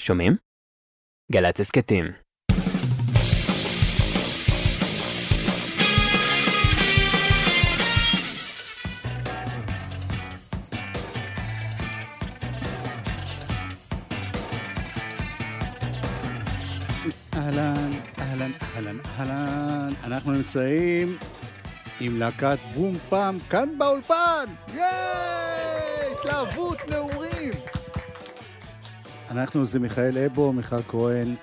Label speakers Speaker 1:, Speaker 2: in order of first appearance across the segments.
Speaker 1: שומעים? גל"צ הסכתים.
Speaker 2: אהלן, אהלן, אהלן, אהלן. אנחנו נמצאים עם להקת בום פעם כאן באולפן! ייי! התלהבות נעורים! אנחנו זה מיכאל אבו, מיכל כהן,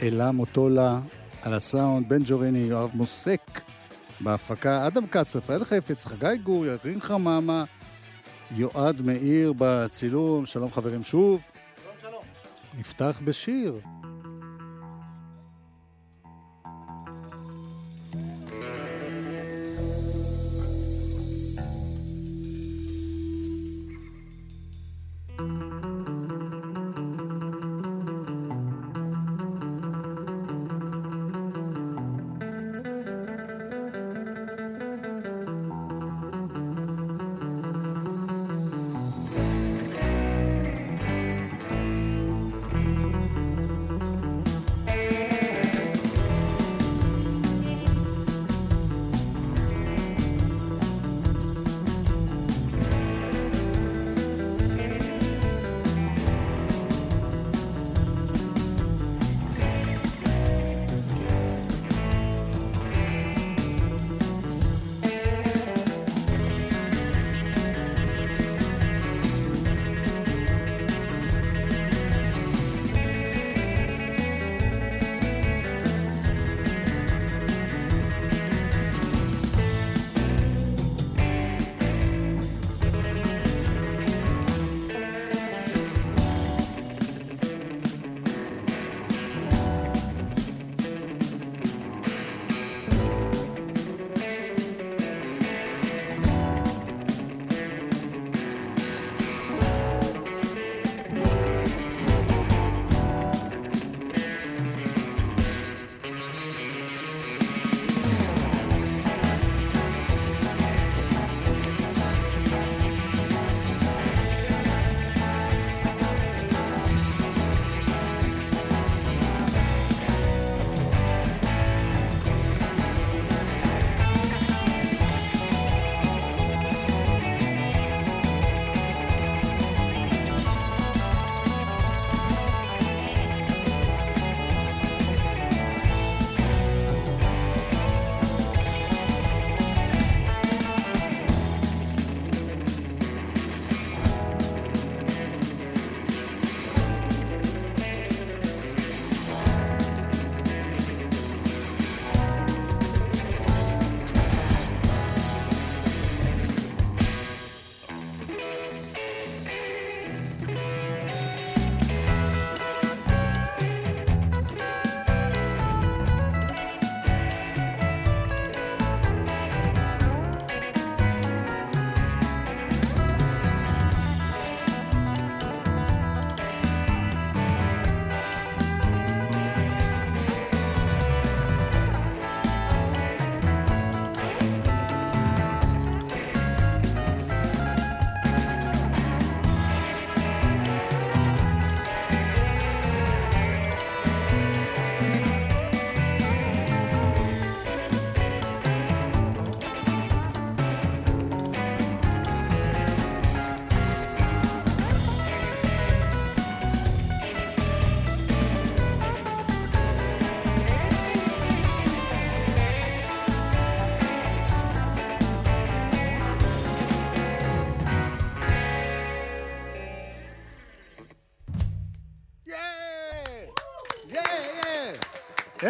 Speaker 2: אלה מוטולה, על הסאונד, בן ג'וריני, יואב מוסק, בהפקה, אדם כץ, רפאל חפץ, חגי גור, ירין חממה, יועד מאיר בצילום, שלום חברים שוב. שלום, שלום. נפתח בשיר.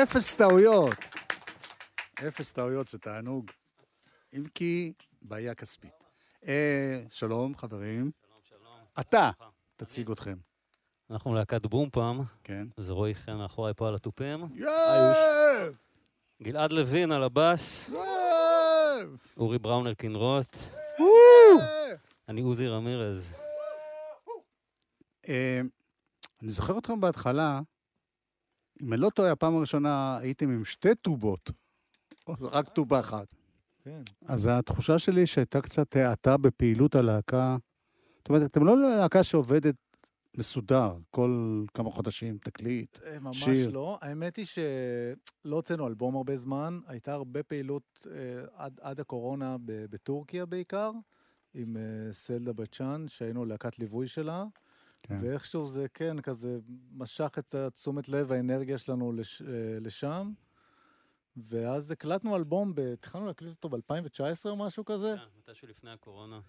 Speaker 2: אפס טעויות. אפס טעויות זה תענוג. אם כי בעיה כספית. אה, שלום, חברים.
Speaker 3: שלום, שלום.
Speaker 2: אתה, תציג אתכם.
Speaker 3: אנחנו להקת בום פעם,
Speaker 2: כן.
Speaker 3: זה רועי חן מאחורי פה על התופים! גלעד לוין על הבאס! אורי בראונר כנרות, אני עוזי רמירז.
Speaker 2: אה, אני זוכר אתכם בהתחלה, אם אני לא טועה, הפעם הראשונה הייתם עם שתי טובות, רק טובה אחת.
Speaker 4: כן.
Speaker 2: אז התחושה שלי שהייתה קצת האטה בפעילות הלהקה. זאת אומרת, אתם לא להקה שעובדת מסודר, כל כמה חודשים, תקליט.
Speaker 4: אה, ממש
Speaker 2: שיר.
Speaker 4: לא. האמת היא שלא הוצאנו אלבום הרבה זמן, הייתה הרבה פעילות אה, עד, עד הקורונה בטורקיה בעיקר, עם אה, סלדה בצ'אן, שהיינו להקת ליווי שלה,
Speaker 2: כן.
Speaker 4: ואיכשהו זה כן, כזה משך את תשומת לב, האנרגיה שלנו לש, אה, לשם. ואז הקלטנו אלבום, התחלנו להקליט אותו ב-2019 או משהו כזה.
Speaker 3: כן, מתישהו לפני הקורונה.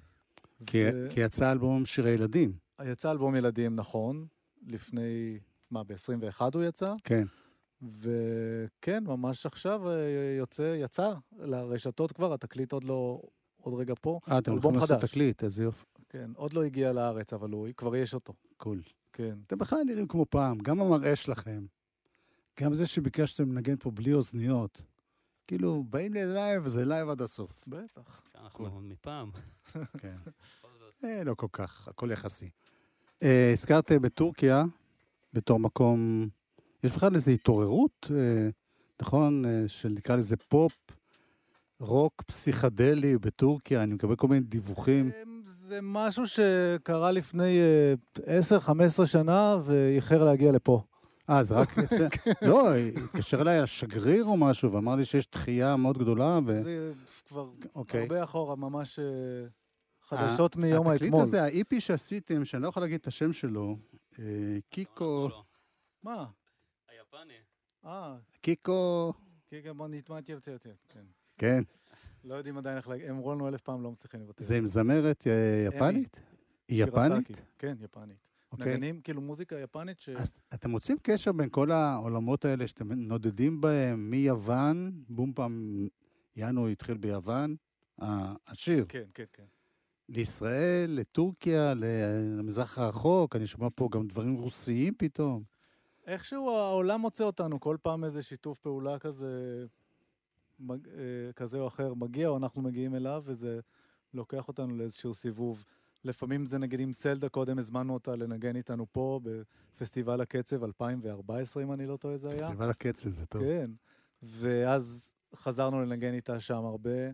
Speaker 2: כי,
Speaker 4: ו-
Speaker 2: כי יצא אלבום שירי ילדים.
Speaker 4: יצא אלבום ילדים, נכון, לפני, מה, ב-21 הוא יצא?
Speaker 2: כן.
Speaker 4: וכן, ממש עכשיו אה, יוצא, יצא לרשתות כבר, התקליט עוד לא, עוד רגע פה.
Speaker 2: אה, אתם הולכים לעשות. תקליט, איזה יופי.
Speaker 4: כן, עוד לא הגיע לארץ, אבל הוא, כבר יש אותו.
Speaker 2: Cool.
Speaker 4: כן.
Speaker 2: אתם בכלל נראים כמו פעם, גם המראה שלכם, גם זה שביקשתם לנגן פה בלי אוזניות. כאילו, באים ללייב, זה לייב עד הסוף.
Speaker 4: בטח.
Speaker 3: אנחנו עוד מפעם.
Speaker 2: כן.
Speaker 3: בכל זאת.
Speaker 2: אה, לא כל כך, הכל יחסי. אה, הזכרת בטורקיה, בתור מקום, יש בכלל איזו התעוררות, אה, נכון, שנקרא לזה פופ, רוק פסיכדלי בטורקיה, אני מקבל כל מיני דיווחים.
Speaker 4: אמ, זה משהו שקרה לפני אה, 10-15 שנה ואיחר להגיע לפה.
Speaker 2: אה, זה רק אצל... לא, התקשר אליי השגריר או משהו, ואמר לי שיש דחייה מאוד גדולה, ו...
Speaker 4: זה כבר
Speaker 2: אוקיי.
Speaker 4: הרבה אחורה, ממש אה, חדשות מיום
Speaker 2: התקליט
Speaker 4: האתמול.
Speaker 2: הזה, ה-EP שעשיתם, שאני לא יכול להגיד את השם שלו, אה, קיקו,
Speaker 3: לא,
Speaker 4: מה?
Speaker 3: היפני.
Speaker 4: אה,
Speaker 2: קיקו,
Speaker 4: כן, בוא נתמעט יותר יותר. כן.
Speaker 2: כן,
Speaker 4: לא יודעים עדיין איך להגיד, הם אמרו לנו אלף פעם, לא מצליחים לבטל.
Speaker 2: זה עם זמרת אה, יפנית? היא יפנית?
Speaker 4: כן, יפנית.
Speaker 2: אוקיי.
Speaker 4: נגנים, כאילו מוזיקה יפנית ש...
Speaker 2: אז אתם מוצאים קשר בין כל העולמות האלה שאתם נודדים בהם, מיוון, בום פעם, יאנו התחיל ביוון, השיר,
Speaker 4: כן, כן, כן.
Speaker 2: לישראל, לטורקיה, למזרח הרחוק, אני שומע פה גם דברים רוסיים פתאום.
Speaker 4: איכשהו העולם מוצא אותנו, כל פעם איזה שיתוף פעולה כזה, כזה או אחר מגיע, או אנחנו מגיעים אליו, וזה לוקח אותנו לאיזשהו סיבוב. לפעמים זה נגיד עם סלדה, קודם הזמנו אותה לנגן איתנו פה, בפסטיבל הקצב 2014, אם אני לא טועה זה היה.
Speaker 2: פסטיבל הקצב, זה טוב.
Speaker 4: כן. ואז חזרנו לנגן איתה שם הרבה,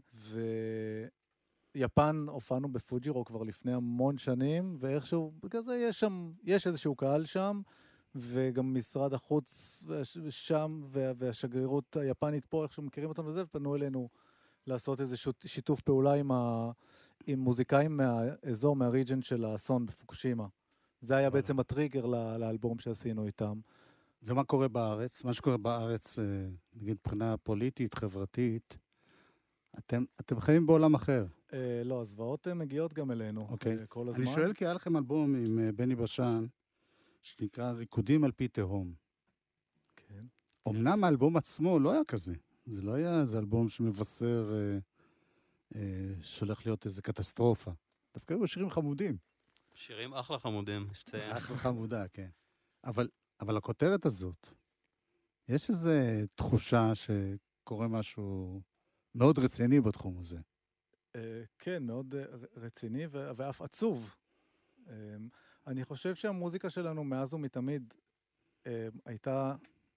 Speaker 4: ויפן הופענו בפוג'ירו כבר לפני המון שנים, ואיכשהו, בגלל זה יש שם, יש איזשהו קהל שם, וגם משרד החוץ שם, וה- והשגרירות היפנית פה, איכשהו מכירים אותנו וזה, ופנו אלינו לעשות איזה שיתוף פעולה עם, ה, עם מוזיקאים מהאזור, מהריג'ן של האסון בפוקושימה. זה היה. בעצם הטריגר לאלבום שעשינו איתם.
Speaker 2: ומה קורה בארץ? מה שקורה בארץ, אה, נגיד מבחינה פוליטית, חברתית, אתם, אתם חיים בעולם אחר.
Speaker 4: אה, לא, הזוועות אה, מגיעות גם אלינו
Speaker 2: אוקיי.
Speaker 4: אה, כל הזמן.
Speaker 2: אני שואל כי היה לכם אלבום עם בני בשן, שנקרא ריקודים על פי תהום.
Speaker 4: כן.
Speaker 2: אמנם האלבום עצמו לא היה כזה. זה לא היה איזה אלבום שמבשר אה, אה, שהולך להיות איזה קטסטרופה. דווקא היו שירים חמודים.
Speaker 3: שירים אחלה חמודים, יש לציין.
Speaker 2: אחלה חמודה, כן. אבל, אבל הכותרת הזאת, יש איזו תחושה שקורה משהו מאוד רציני בתחום הזה.
Speaker 4: אה, כן, מאוד אה, רציני ואף עצוב. אה, אני חושב שהמוזיקה שלנו מאז ומתמיד אה, הייתה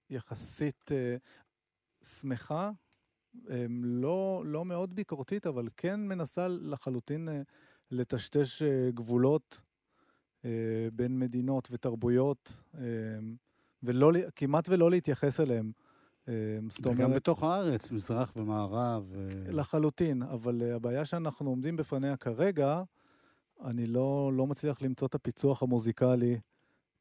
Speaker 4: יחסית אה, שמחה, אה, לא, לא מאוד ביקורתית, אבל כן מנסה לחלוטין אה, לטשטש אה, גבולות אה, בין מדינות ותרבויות, אה, ולא, כמעט ולא להתייחס אליהם. אה, זאת
Speaker 2: וגם
Speaker 4: אומרת,
Speaker 2: בתוך הארץ, מזרח ומערב. אה,
Speaker 4: לחלוטין, אבל אה, הבעיה שאנחנו עומדים בפניה כרגע, אני לא, לא מצליח למצוא את הפיצוח המוזיקלי,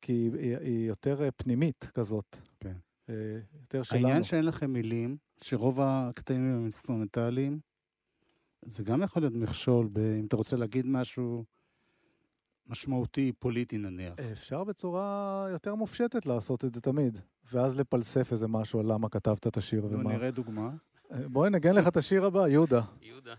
Speaker 4: כי היא, היא, יותר אה, פנימית כזאת.
Speaker 2: כן.
Speaker 4: אה, יותר שלנו.
Speaker 2: העניין שאין לכם מילים, שרוב הקטעים הם אינסטרומנטליים, זה גם יכול להיות מכשול, ב- אם אתה רוצה להגיד משהו משמעותי, פוליטי נניח.
Speaker 4: אה, אפשר בצורה יותר מופשטת לעשות את זה תמיד, ואז לפלסף איזה משהו על למה כתבת את השיר ומה.
Speaker 2: נראה דוגמה.
Speaker 4: אה, בואי נגן לך את השיר הבא, יהודה.
Speaker 3: יהודה.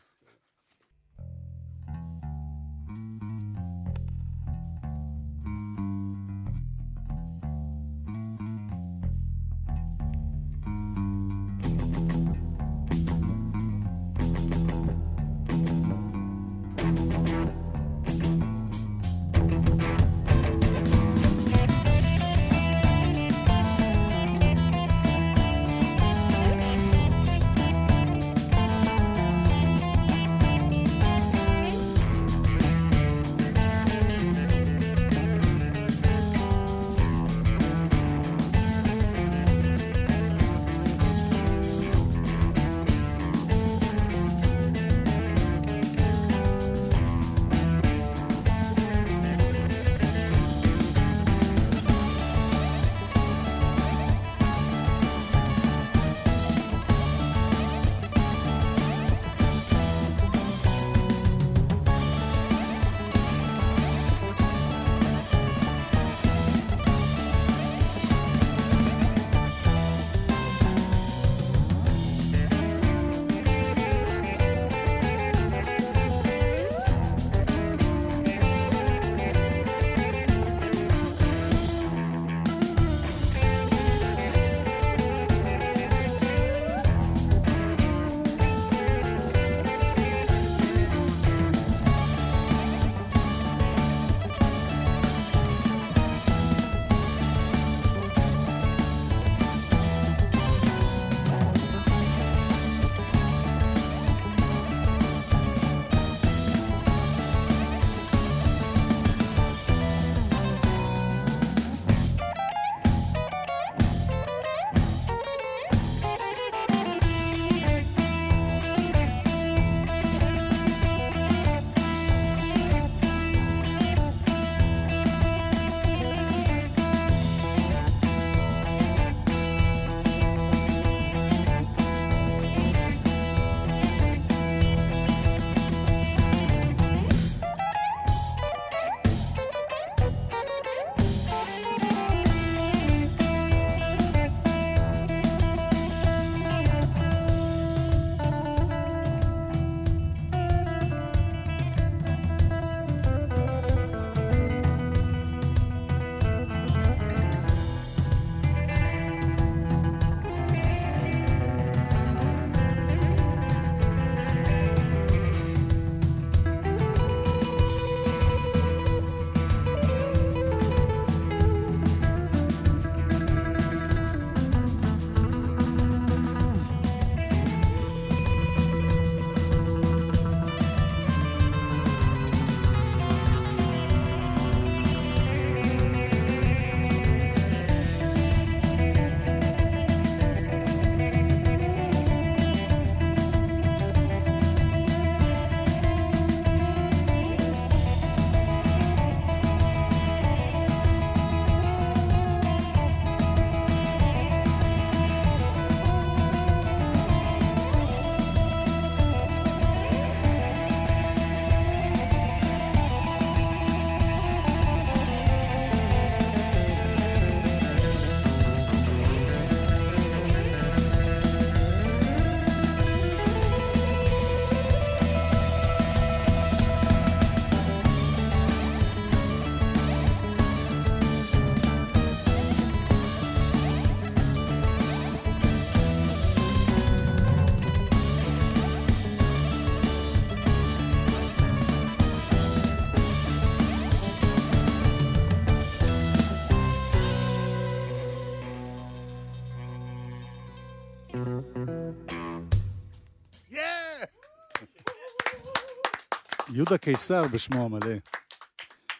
Speaker 2: יהודה קיסר בשמו המלא.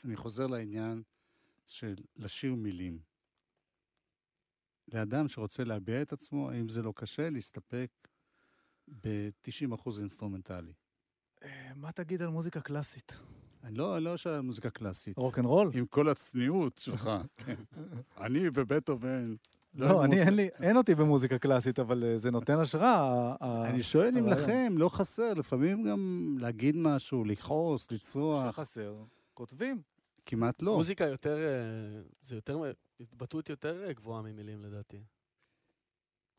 Speaker 2: אני חוזר לעניין של לשיר מילים. לאדם שרוצה להביע את עצמו, האם זה לא קשה להסתפק ב-90% אינסטרומנטלי?
Speaker 4: אה, מה תגיד על מוזיקה קלאסית?
Speaker 2: אני לא, לא על מוזיקה קלאסית.
Speaker 4: רוקנרול?
Speaker 2: עם כל הצניעות שלך. כן. אני ובטהובן.
Speaker 4: לא, אני, אין לי, אין אותי במוזיקה קלאסית, אבל אה, זה נותן השראה.
Speaker 2: אני שואל אם. לכם לא חסר, לפעמים גם להגיד משהו, לכעוס, לצרוח,
Speaker 4: שחסר. כותבים.
Speaker 2: כמעט לא.
Speaker 5: מוזיקה יותר, אה, זה יותר, התבטאות יותר אה, גבוהה ממילים לדעתי.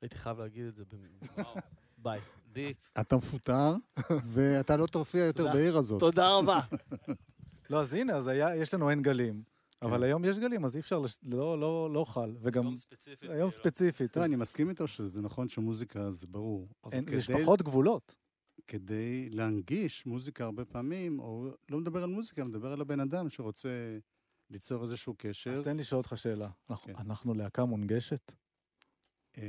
Speaker 5: הייתי חייב להגיד את זה. ב-
Speaker 3: וואו,
Speaker 5: ביי.
Speaker 3: deep.
Speaker 2: אתה מפוטר, ואתה לא תופיע יותר. בעיר הזאת.
Speaker 5: תודה רבה.
Speaker 4: לא, אז הנה, אז היה, יש לנו אין גלים. אבל היום יש גלים, אז אי אפשר, לש... לא, לא, לא חל. וגם
Speaker 3: יום ספציפית.
Speaker 4: היום
Speaker 3: כאילו.
Speaker 4: ספציפית.
Speaker 2: לא,
Speaker 4: אז
Speaker 2: אני מסכים איתו שזה נכון שמוזיקה זה ברור.
Speaker 4: יש פחות גבולות.
Speaker 2: כדי להנגיש מוזיקה הרבה פעמים, או לא מדבר על מוזיקה, מדבר על הבן אדם שרוצה ליצור איזשהו קשר.
Speaker 4: אז תן לי לשאול אותך שאלה. אנחנו,
Speaker 2: כן.
Speaker 4: אנחנו להקה מונגשת?
Speaker 2: אה,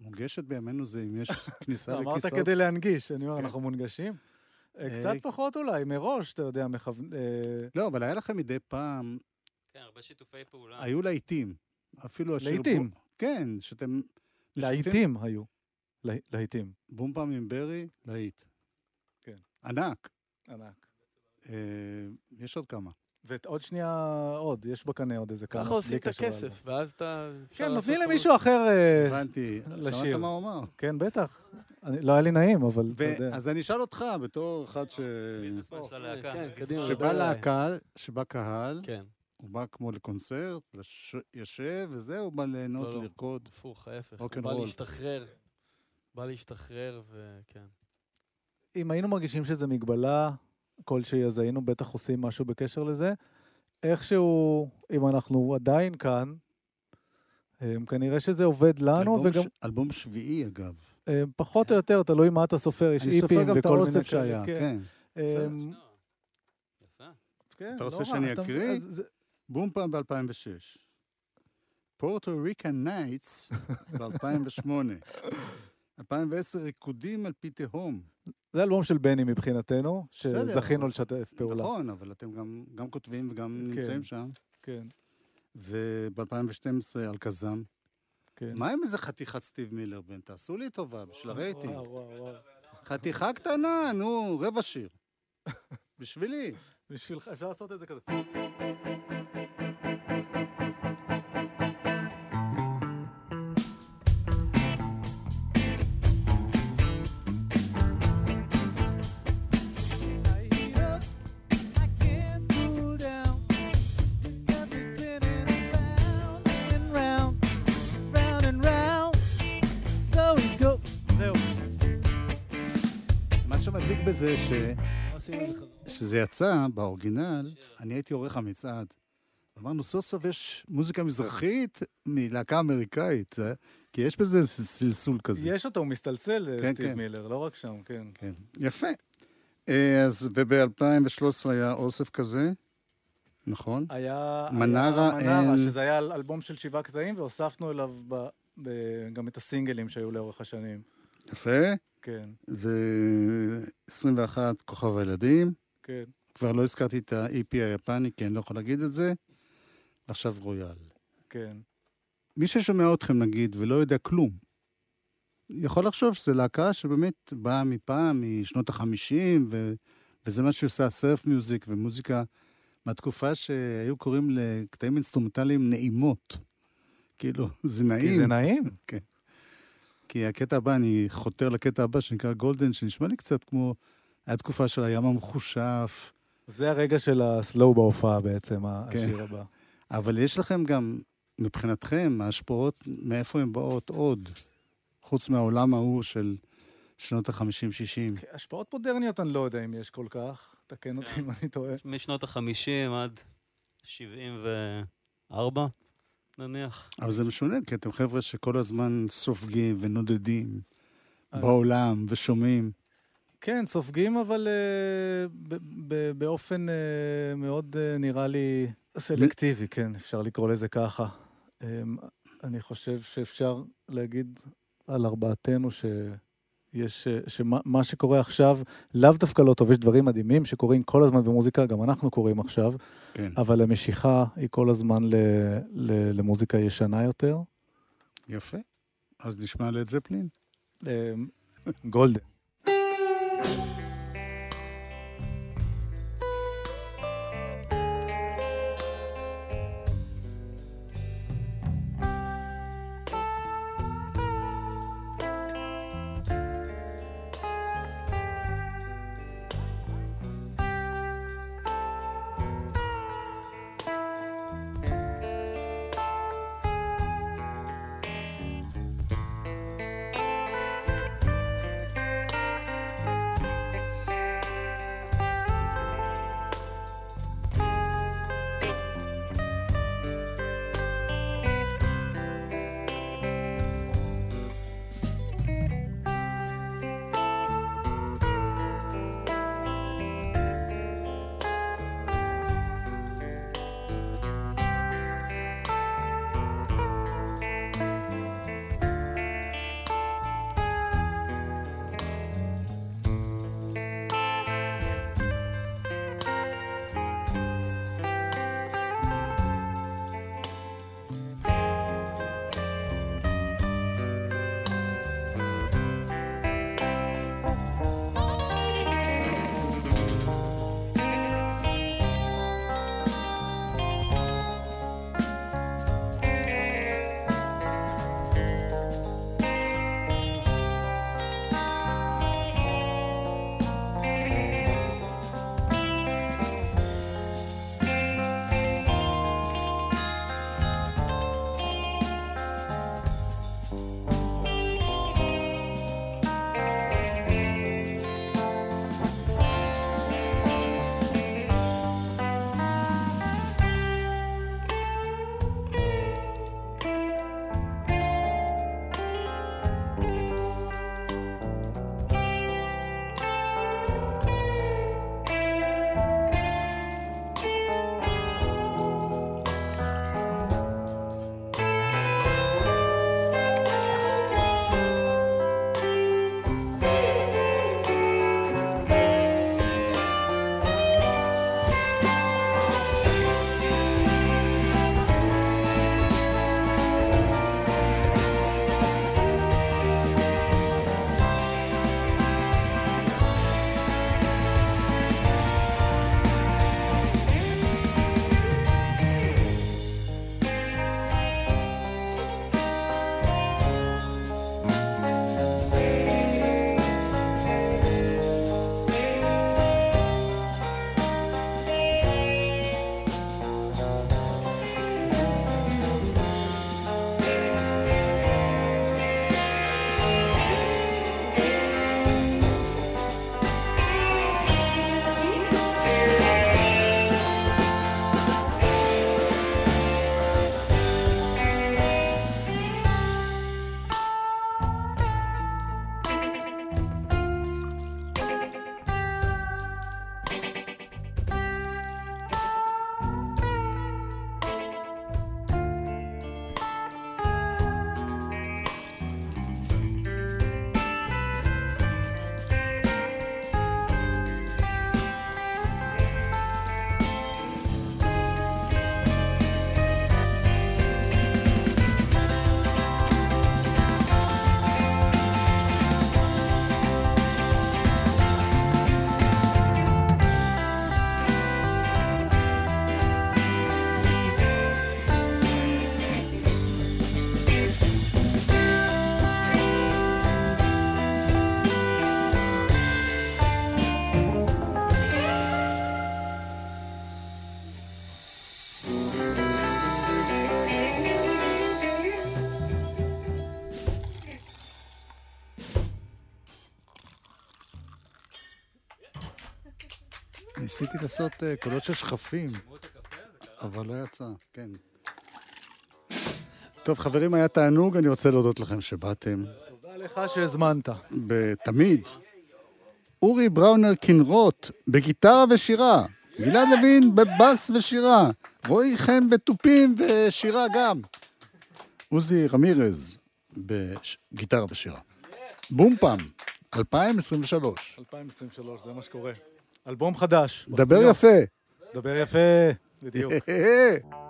Speaker 2: מונגשת בימינו זה אם יש כניסה
Speaker 4: אמרת
Speaker 2: לכיסאות.
Speaker 4: כדי להנגיש, אני אומר,
Speaker 2: כן.
Speaker 4: אנחנו מונגשים? אה,
Speaker 2: אה,
Speaker 4: קצת פחות אולי, מראש, אתה יודע, מכוון... אה,
Speaker 2: לא, אבל היה לכם מדי פעם,
Speaker 3: כן, הרבה שיתופי פעולה.
Speaker 2: היו להיטים. אפילו השיר...
Speaker 4: להיטים.
Speaker 2: כן, שאתם...
Speaker 4: להיטים היו. לה- להיטים.
Speaker 2: בום פעם עם ברי, להיט.
Speaker 4: כן.
Speaker 2: ענק.
Speaker 4: ענק.
Speaker 2: יש עוד כמה.
Speaker 4: ועוד שנייה, עוד, יש בקנה עוד איזה כמה.
Speaker 5: ככה עושים את הכסף. ואז אתה...
Speaker 4: כן, נותנים. למישהו אחר... אה,
Speaker 2: הבנתי.
Speaker 4: לשיר.
Speaker 2: שמעת מה הוא אמר?
Speaker 4: כן, בטח. אני- לא היה לי נעים, אבל אתה יודע.
Speaker 2: אז אני אשאל אותך, בתור אחד ש...
Speaker 3: ביזנסמן של הלהקה.
Speaker 5: כן.
Speaker 2: שבא. לקהל, שבא קהל,
Speaker 5: כן,
Speaker 2: הוא בא כמו לקונצרט, יושב וזהו, הוא בא ליהנות,
Speaker 5: לא, לא.
Speaker 2: לרקוד.
Speaker 5: הפוך, ההפך. הוא. בא להשתחרר. בא להשתחרר, וכן.
Speaker 4: אם היינו מרגישים שזו מגבלה כלשהי, אז היינו בטח עושים משהו בקשר לזה. איכשהו, אם אנחנו עדיין כאן, אמ, כנראה שזה עובד לנו,
Speaker 2: אלבום
Speaker 4: וגם
Speaker 2: ש- אלבום שביעי, אגב.
Speaker 4: אמ, פחות או יותר, תלוי מה אתה סופר, יש
Speaker 2: אני
Speaker 4: EP ים
Speaker 2: סופר גם את
Speaker 4: וכל מיני
Speaker 2: האוסף שהיה, כן.
Speaker 4: אמ,
Speaker 3: יפה.
Speaker 4: כן,
Speaker 2: אתה רוצה
Speaker 4: לא
Speaker 2: שאני אקריא? בום פם ב-2006. פורטו ריקן נייטס ב-2008. 2010 ריקודים על פי תהום.
Speaker 4: זה אלבום של בני מבחינתנו, שזכינו לשתף פעולה.
Speaker 2: נכון, אבל אתם גם, גם כותבים וגם
Speaker 4: כן.
Speaker 2: נמצאים שם.
Speaker 4: כן,
Speaker 2: וב-2012 אלקזם.
Speaker 4: כן.
Speaker 2: מה עם איזה חתיכת סטיב מילר, בן? תעשו לי טובה, בשביל הרייטינג. חתיכה קטנה, נו, רבע שיר. בשבילי.
Speaker 4: בשבילך, אפשר לעשות את זה כזה.
Speaker 2: ש...
Speaker 5: זה חזרה?
Speaker 2: כשזה יצא באורגינל, אני הייתי עורך המצעד. אמרנו, סוף סוף יש מוזיקה מזרחית מלהקה אמריקאית, אה? כי יש בזה סלסול כזה.
Speaker 4: יש אותו, הוא מסתלסל,
Speaker 2: כן,
Speaker 4: סטיב
Speaker 2: כן.
Speaker 4: מילר, לא רק שם, כן.
Speaker 2: כן, יפה. אה, אז וב-2013 היה אוסף כזה, נכון?
Speaker 4: היה...
Speaker 2: מנרה
Speaker 4: היה מנרה,
Speaker 2: and-
Speaker 4: שזה היה אל- אלבום של שבעה קטעים, והוספנו אליו ב- ב- גם את הסינגלים שהיו לאורך השנים.
Speaker 2: יפה.
Speaker 4: כן,
Speaker 2: ו-21 כוכב הילדים.
Speaker 4: כן.
Speaker 2: כבר לא הזכרתי את ה-EP היפני, כי אני לא יכול להגיד את זה. ועכשיו רויאל.
Speaker 4: כן.
Speaker 2: מי ששומע אתכם, נגיד, ולא יודע כלום, יכול לחשוב שזו להקה שבאמת באה מפעם, משנות החמישים, ו... וזה מה שעושה surf music ומוזיקה מהתקופה שהיו קוראים לקטעים אינסטרומנטליים נעימות. כאילו, זה נעים.
Speaker 4: כי זה נעים.
Speaker 2: כי הקטע הבא, אני חותר לקטע הבא שנקרא גולדן, שנשמע לי קצת כמו... היה תקופה של הים המחושף,
Speaker 4: זה הרגע של הסלואו בהופעה בעצם,
Speaker 2: כן.
Speaker 4: השיר הבא.
Speaker 2: אבל יש לכם גם, מבחינתכם, ההשפעות, מאיפה הן באות עוד, חוץ מהעולם ההוא של שנות ה-50-60.
Speaker 4: השפעות מודרניות אני לא יודע אם יש כל כך, תקן אותי
Speaker 3: כן.
Speaker 4: אם אני טועה.
Speaker 3: משנות החמישים עד 74, נניח.
Speaker 2: אבל זה משונה, כי אתם חבר'ה שכל הזמן סופגים ונודדים. בעולם ושומעים.
Speaker 4: כן, סופגים, אבל ב- ב- באופן אה, מאוד אה, נראה לי סלקטיבי, כן, אפשר לקרוא לזה ככה. אה, אני חושב שאפשר להגיד על ארבעתנו יש, אה, שמה מה שקורה עכשיו לאו דווקא לא טוב, יש דברים מדהימים שקורים כל הזמן במוזיקה, גם אנחנו קוראים עכשיו,
Speaker 2: כן.
Speaker 4: אבל המשיכה היא כל הזמן ל, ל, למוזיקה ישנה יותר.
Speaker 2: יפה. אז נשמע לאת זפלין.
Speaker 4: אה, גולדן.
Speaker 2: ניסיתי לעשות אה, קולות של שכפים, אבל לא יצא, כן. טוב, חברים, היה תענוג, אני רוצה להודות לכם שבאתם.
Speaker 4: תודה לך שהזמנת.
Speaker 2: תמיד. אורי בראונר כנרות, בגיטרה ושירה. גלעד לוין בבאס ושירה. רועי חן בתופים ושירה גם. עוזי רמירז בגיטרה ושירה. בום פעם. 2023.
Speaker 4: 2023, זה מה שקורה. אלבום חדש.
Speaker 2: דבר. יפה.
Speaker 4: דבר יפה, בדיוק.